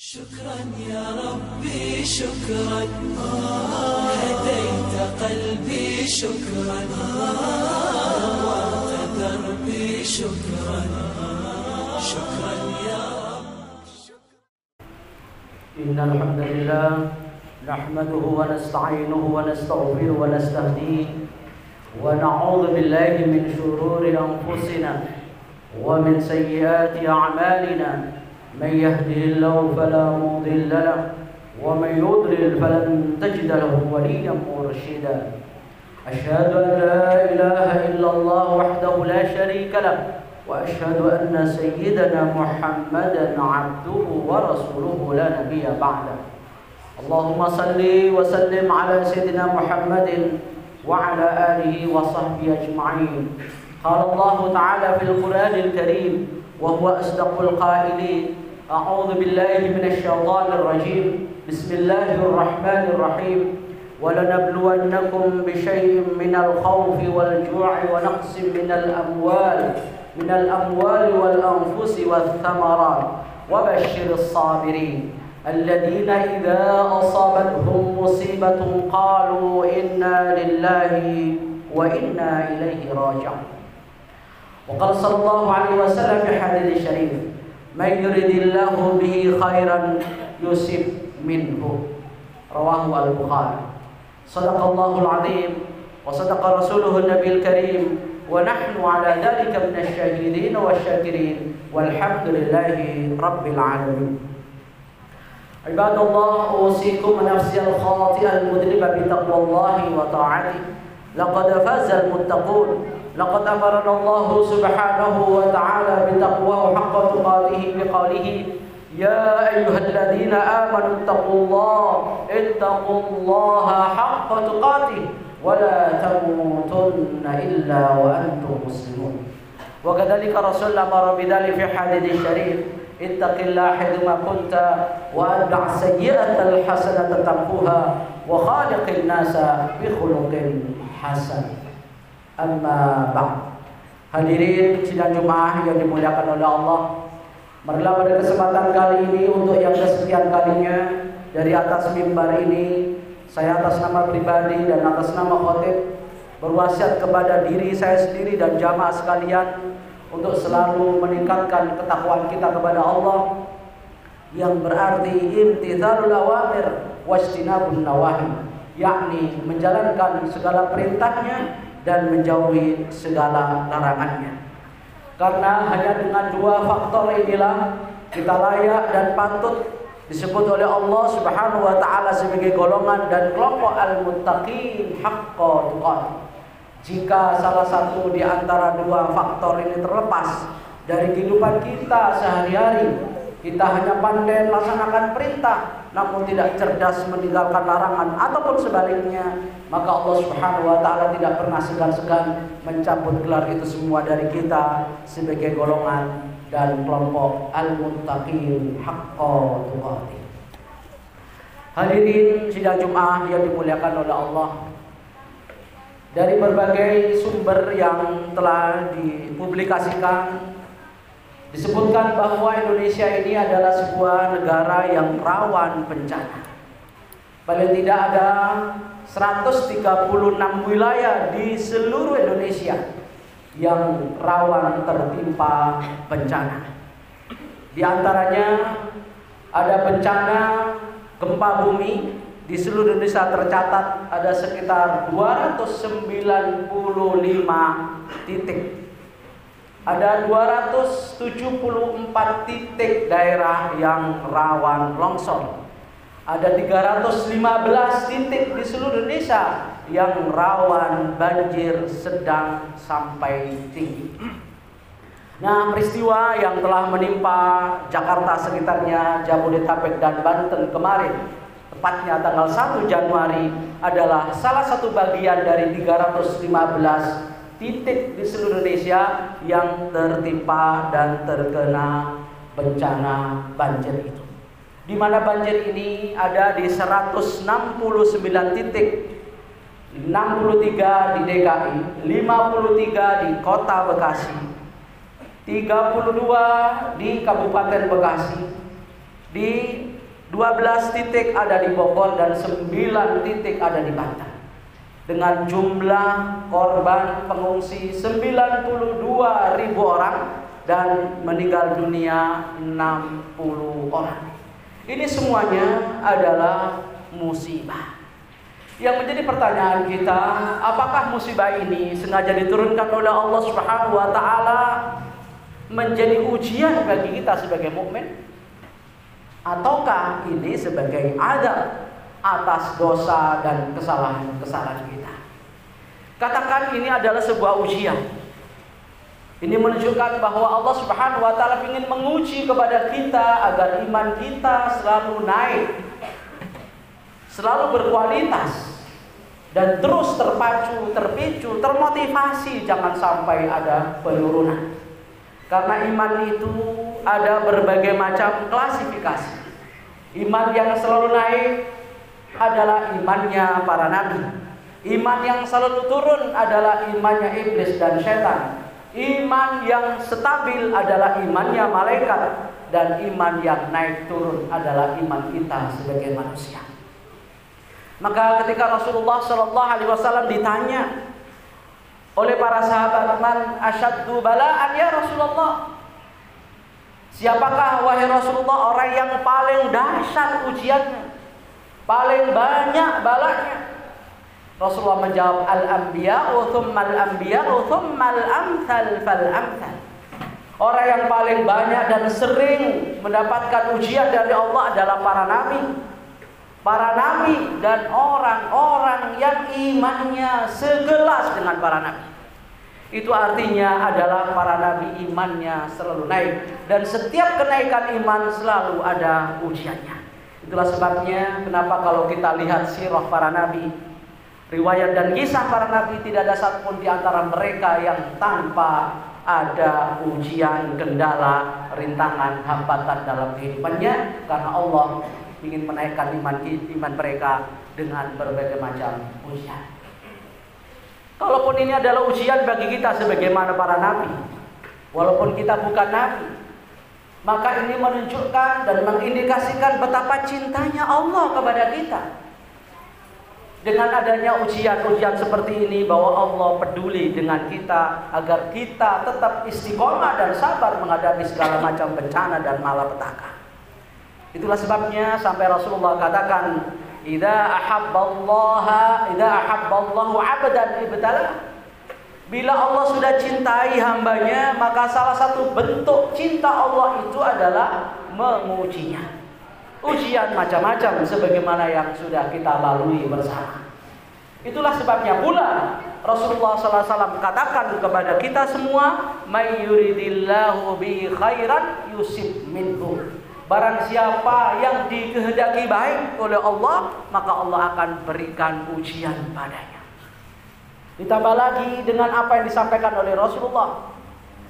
شكرا يا ربي شكرا. هديت قلبي شكرا. نورت دربي شكرا. شكرا يا إن الحمد لله نحمده ونستعينه ونستغفره ونستهديه ونعوذ بالله من شرور أنفسنا ومن سيئات أعمالنا. من يهده الله فلا مضل له ومن يضلل فلن تجد له وليا مرشدا. أشهد أن لا إله إلا الله وحده لا شريك له وأشهد أن سيدنا محمدا عبده ورسوله لا نبي بعده. اللهم صل وسلم على سيدنا محمد وعلى آله وصحبه أجمعين. قال الله تعالى في القرآن الكريم وهو أصدق القائلين. أعوذ بالله من الشيطان الرجيم. بسم الله الرحمن الرحيم. ولنبلونكم بشيء من الخوف والجوع ونقص من الأموال من الأموال والأنفس والثمرات. وبشر الصابرين. الذين إذا أصابتهم مصيبة قالوا إنا لله وإنا إليه راجعون. وقال صلى الله عليه وسلم في حديث الشريف من يرد الله به خيرا يصب منه. رواه البخاري. صدق الله العظيم وصدق رسوله النبي الكريم ونحن على ذلك من الشاهدين والشاكرين والحمد لله رب العالمين. عباد الله أوصيكم ونفسي الخاطئة المذنبة بتقوى الله وطاعته. لقد فاز المتقون. لقد أمرنا الله سبحانه وتعالى بتقواه حق تقاته بقوله يا أيها الذين آمنوا اتقوا الله اتقوا الله حق تقاته ولا تموتن إلا وأنتم مسلمون. وكذلك رسول أمر بذلك في حديث الشريف اتق الله حيثما كنت وأتبع السيئة الحسنة تمحوها وخالق الناس بخلق حسن. Amma ba'd. Hadirin sidang Jumat yang dimuliakan oleh Allah. Marilah pada kesempatan kali ini untuk yang kesekian kalinya dari atas mimbar ini saya atas nama pribadi dan atas nama khotib berwasiat kepada diri saya sendiri dan jamaah sekalian untuk selalu meningkatkan ketakwaan kita kepada Allah yang berarti imtithalul awamir wajtinabun nawahi yakni menjalankan segala perintahnya dan menjauhi segala larangannya. Karena hanya dengan dua faktor inilah kita layak dan patut disebut oleh Allah Subhanahu wa taala sebagai golongan dan kelompok al-muttaqin haqqa tuqat. Jika salah satu di antara dua faktor ini terlepas dari kehidupan kita sehari-hari, kita hanya pandai melaksanakan perintah namun tidak cerdas meninggalkan larangan ataupun sebaliknya maka Allah Subhanahu wa taala tidak pernah segan-segan mencabut gelar itu semua dari kita sebagai golongan dan kelompok al-muttaqin haqqa tuqati. Hadirin sidang Jumat yang dimuliakan oleh Allah. Dari berbagai sumber yang telah dipublikasikan Disebutkan bahwa Indonesia ini adalah sebuah negara yang rawan bencana. Paling tidak ada 136 wilayah di seluruh Indonesia yang rawan tertimpa bencana. Di antaranya ada bencana gempa bumi di seluruh Indonesia tercatat ada sekitar 295 titik ada 274 titik daerah yang rawan longsor. Ada 315 titik di seluruh Indonesia yang rawan banjir sedang sampai tinggi. Nah, peristiwa yang telah menimpa Jakarta sekitarnya, Jabodetabek dan Banten kemarin, tepatnya tanggal 1 Januari adalah salah satu bagian dari 315 titik di seluruh Indonesia yang tertimpa dan terkena bencana banjir itu. Di mana banjir ini ada di 169 titik 63 di DKI, 53 di Kota Bekasi, 32 di Kabupaten Bekasi, di 12 titik ada di Bogor dan 9 titik ada di Banten. Dengan jumlah korban pengungsi 92 ribu orang dan meninggal dunia 60 orang. Ini semuanya adalah musibah. Yang menjadi pertanyaan kita, apakah musibah ini sengaja diturunkan oleh Allah Subhanahu wa taala menjadi ujian bagi kita sebagai mukmin? Ataukah ini sebagai adab atas dosa dan kesalahan-kesalahan kita? Katakan ini adalah sebuah ujian. Ini menunjukkan bahwa Allah Subhanahu wa taala ingin menguji kepada kita agar iman kita selalu naik, selalu berkualitas dan terus terpacu, terpicu, termotivasi jangan sampai ada penurunan. Karena iman itu ada berbagai macam klasifikasi. Iman yang selalu naik adalah imannya para nabi. Iman yang selalu turun adalah imannya iblis dan setan. Iman yang stabil adalah imannya malaikat dan iman yang naik turun adalah iman kita sebagai manusia. Maka ketika Rasulullah Shallallahu Alaihi Wasallam ditanya oleh para sahabat man asyaddu balaan ya Rasulullah Siapakah wahai Rasulullah orang yang paling dahsyat ujiannya? Paling banyak balanya? Rasulullah menjawab al-anbiya thumma al-anbiya thumma al-amthal fal amthal. Orang yang paling banyak dan sering mendapatkan ujian dari Allah adalah para nabi. Para nabi dan orang-orang yang imannya segelas dengan para nabi. Itu artinya adalah para nabi imannya selalu naik dan setiap kenaikan iman selalu ada ujiannya. Itulah sebabnya kenapa kalau kita lihat sirah para nabi, riwayat dan kisah para nabi tidak ada satupun di antara mereka yang tanpa ada ujian, kendala, rintangan, hambatan dalam kehidupannya karena Allah ingin menaikkan iman iman mereka dengan berbagai macam ujian. Kalaupun ini adalah ujian bagi kita sebagaimana para nabi, walaupun kita bukan nabi, maka ini menunjukkan dan mengindikasikan betapa cintanya Allah kepada kita. Dengan adanya ujian-ujian seperti ini bahwa Allah peduli dengan kita agar kita tetap istiqomah dan sabar menghadapi segala macam bencana dan malapetaka. Itulah sebabnya sampai Rasulullah katakan Idza ahabballaha idza ahabballahu 'abdan ibtala. Bila Allah sudah cintai hambanya, maka salah satu bentuk cinta Allah itu adalah mengujinya. Ujian macam-macam sebagaimana yang sudah kita lalui bersama. Itulah sebabnya pula Rasulullah SAW katakan kepada kita semua, "May yuridillahu bi khairan yusib minhu." Barang siapa yang dikehendaki baik oleh Allah, maka Allah akan berikan ujian padanya. Ditambah lagi dengan apa yang disampaikan oleh Rasulullah.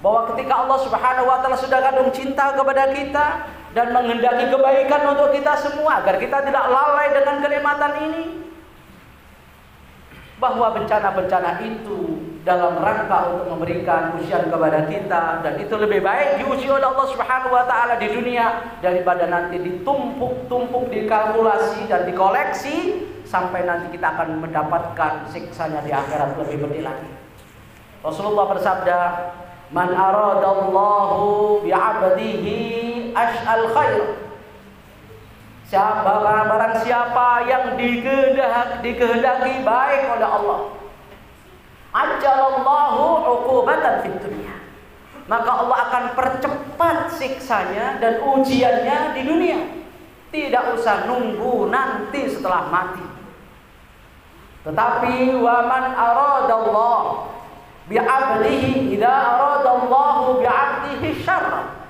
Bahwa ketika Allah Subhanahu wa taala sudah kandung cinta kepada kita dan menghendaki kebaikan untuk kita semua agar kita tidak lalai dengan kenikmatan ini bahwa bencana-bencana itu dalam rangka untuk memberikan ujian kepada kita dan itu lebih baik diuji oleh Allah Subhanahu wa taala di dunia daripada nanti ditumpuk-tumpuk dikalkulasi dan dikoleksi sampai nanti kita akan mendapatkan siksanya di akhirat lebih pedih lagi. Rasulullah bersabda, "Man aradallahu bi'abdihi as'al khair." Siapa barang-barang siapa yang dikehendaki, dikehendaki baik oleh Allah, ajalallahu uqubatan fid dunia. Maka Allah akan percepat siksanya dan ujiannya di dunia. Tidak usah nunggu nanti setelah mati. Tetapi waman aradallah bi'abdihi idza aradallahu bi'abdihi syarra.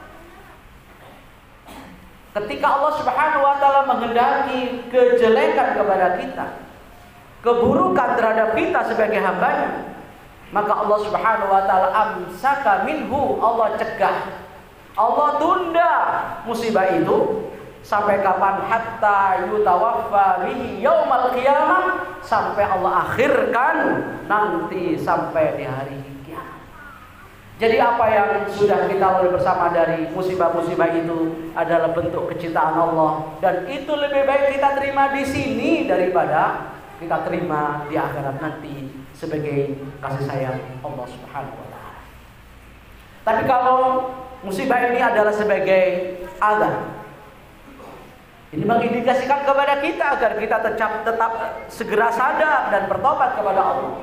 Ketika Allah Subhanahu wa taala menghendaki kejelekan kepada kita, keburukan terhadap kita sebagai hambanya, maka Allah Subhanahu wa taala amsaka minhu, Allah cegah. Allah tunda musibah itu sampai kapan hatta yutawaffa bihi yaumal qiyamah sampai Allah akhirkan nanti sampai di hari kiamat. Jadi apa yang sudah kita lalui bersama dari musibah-musibah itu adalah bentuk kecintaan Allah dan itu lebih baik kita terima di sini daripada kita terima di akhirat nanti sebagai kasih sayang Allah Subhanahu wa taala. Tapi kalau musibah ini adalah sebagai azab ini mengindikasikan kepada kita agar kita tetap, tetap segera sadar dan bertobat kepada Allah.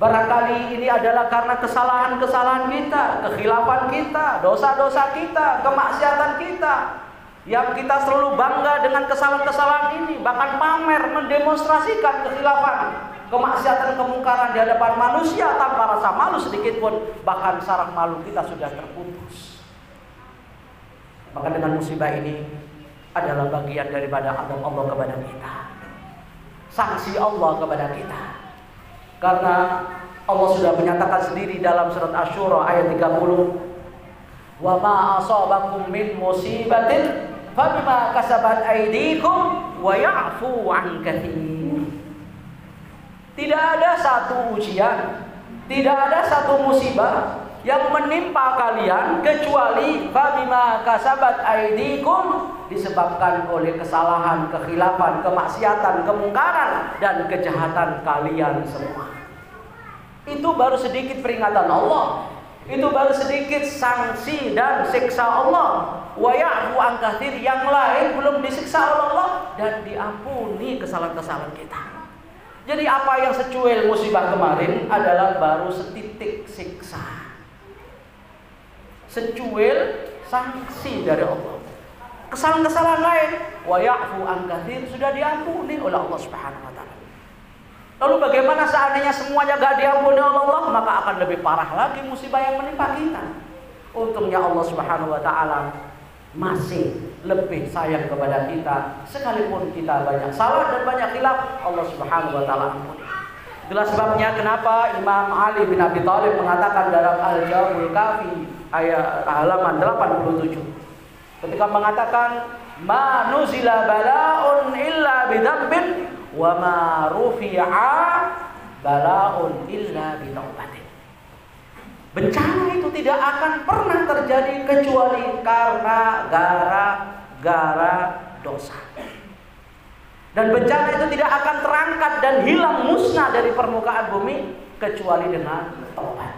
Barangkali ini adalah karena kesalahan-kesalahan kita, kekhilafan kita, dosa-dosa kita, kemaksiatan kita. Yang kita selalu bangga dengan kesalahan-kesalahan ini, bahkan pamer mendemonstrasikan kekhilafan, kemaksiatan, kemungkaran di hadapan manusia tanpa rasa malu sedikit pun, bahkan saraf malu kita sudah terputus. Maka dengan musibah ini adalah bagian daripada Allah kepada kita. Sanksi Allah kepada kita. Karena Allah sudah menyatakan sendiri dalam surat Asy-Syura ayat 30. Wa ma asabakum min musibatin fabima kasabat aydikum wa ya'fu an katsir. Tidak ada satu ujian, tidak ada satu musibah yang menimpa kalian kecuali fabima kasabat aydikum disebabkan oleh kesalahan, kekhilafan, kemaksiatan, kemungkaran dan kejahatan kalian semua. Itu baru sedikit peringatan Allah. Itu baru sedikit sanksi dan siksa Allah. Wa ya'fu an yang lain belum disiksa oleh Allah dan diampuni kesalahan-kesalahan kita. Jadi apa yang secuil musibah kemarin adalah baru setitik siksa. Secuil sanksi dari Allah kesalahan-kesalahan lain wa ya'fu an sudah diampuni oleh Allah Subhanahu wa taala. Lalu bagaimana seandainya semuanya gak diampuni oleh Allah, maka akan lebih parah lagi musibah yang menimpa kita. Untungnya Allah Subhanahu wa taala masih lebih sayang kepada kita sekalipun kita banyak salah dan banyak khilaf Allah Subhanahu wa taala ampuni. Itulah sebabnya kenapa Imam Ali bin Abi Thalib mengatakan dalam Al-Jawabul Kafi ayat halaman 87 ketika mengatakan ma nuzila balaun illa bidzambin wa ma rufi'a balaun illa bitaubatin. Bencana itu tidak akan pernah terjadi kecuali karena gara-gara dosa. Dan bencana itu tidak akan terangkat dan hilang musnah dari permukaan bumi kecuali dengan taubat.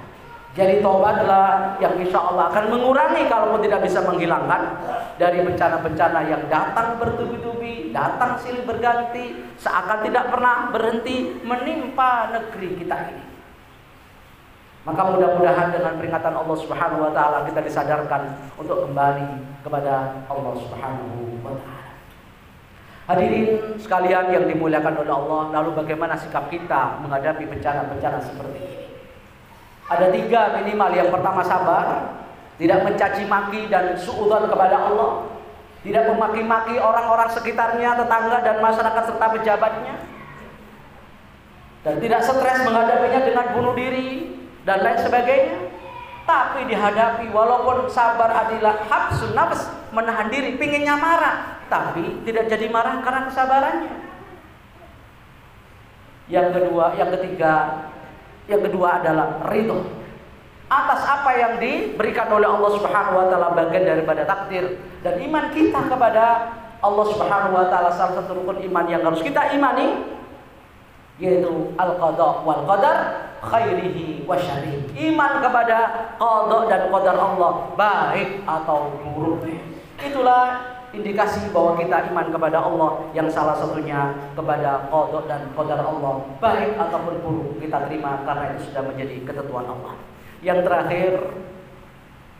Jadi taubatlah yang insya Allah akan mengurangi kalaupun tidak bisa menghilangkan dari bencana-bencana yang datang bertubi-tubi, datang silih berganti, seakan tidak pernah berhenti menimpa negeri kita ini. Maka mudah-mudahan dengan peringatan Allah Subhanahu wa taala kita disadarkan untuk kembali kepada Allah Subhanahu wa taala. Hadirin sekalian yang dimuliakan oleh Allah, lalu bagaimana sikap kita menghadapi bencana-bencana seperti ini? Ada tiga minimal. Yang pertama sabar, tidak mencaci maki dan suudzon kepada Allah, tidak memaki-maki orang-orang sekitarnya, tetangga dan masyarakat serta pejabatnya, dan tidak stres menghadapinya dengan bunuh diri dan lain sebagainya. Tapi dihadapi walaupun sabar adalah habsun nafs menahan diri, pinginnya marah, tapi tidak jadi marah karena kesabarannya. Yang kedua, yang ketiga, yang kedua adalah ridho atas apa yang diberikan oleh Allah Subhanahu wa taala bagian daripada takdir dan iman kita kepada Allah Subhanahu wa taala salah satu rukun iman yang harus kita imani yaitu al-qada wal qadar khairihi wa syarih. Iman kepada qada dan qadar Allah baik atau buruk. Itulah indikasi bahwa kita iman kepada Allah yang salah satunya kepada kodok dan kodar Allah. Baik ataupun buruk kita terima karena itu sudah menjadi ketentuan Allah. Yang terakhir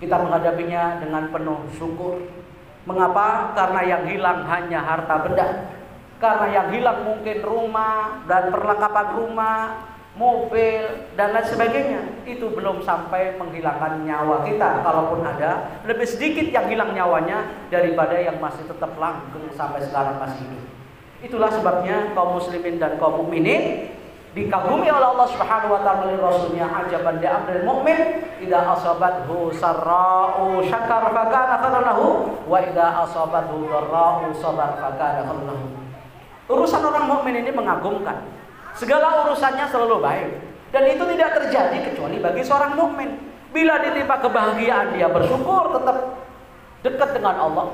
kita menghadapinya dengan penuh syukur. Mengapa? Karena yang hilang hanya harta benda. Karena yang hilang mungkin rumah dan perlengkapan rumah mobil dan lain sebagainya. Itu belum sampai menghilangkan nyawa kita. Kalaupun ada lebih sedikit yang hilang nyawanya daripada yang masih tetap langgeng sampai sekarang masih hidup. Itulah sebabnya kaum muslimin dan kaum mukminin dikagumi oleh Allah Subhanahu wa taala melalui rasulnya ajaban di amril mukmin idza asabathu sarra'u syakar fakana khairan lahu wa idza asabathu dharra'u sabar fakana khairan lahu urusan orang mukmin ini mengagumkan Segala urusannya selalu baik dan itu tidak terjadi kecuali bagi seorang mukmin. Bila ditimpa kebahagiaan dia bersyukur tetap dekat dengan Allah.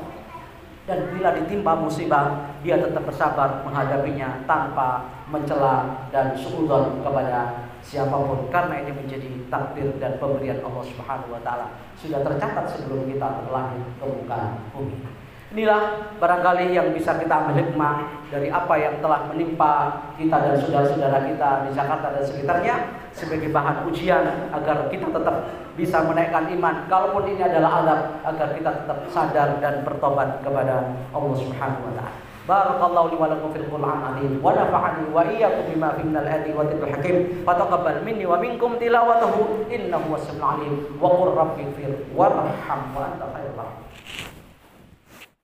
Dan bila ditimpa musibah dia tetap bersabar menghadapinya tanpa mencela dan suudzon kepada siapa pun karena ini menjadi takdir dan pemberian Allah Subhanahu wa taala sudah tercatat sebelum kita terlahir ke muka bumi. Inilah barangkali yang bisa kita ambil hikmah dari apa yang telah menimpa kita dan saudara-saudara kita di Jakarta dan sekitarnya sebagai bahan ujian agar kita tetap bisa menaikkan iman. Kalaupun ini adalah alam agar kita tetap sadar dan bertobat kepada Allah Subhanahu wa taala. Barakallahu li wa lakum fil Qur'an azim wa nafa'ani wa iyyakum bima fi minal ayati wa dhikril hakim wa taqabbal minni wa minkum tilawatahu innahu was-sami'ul alim wa qur rabbi anta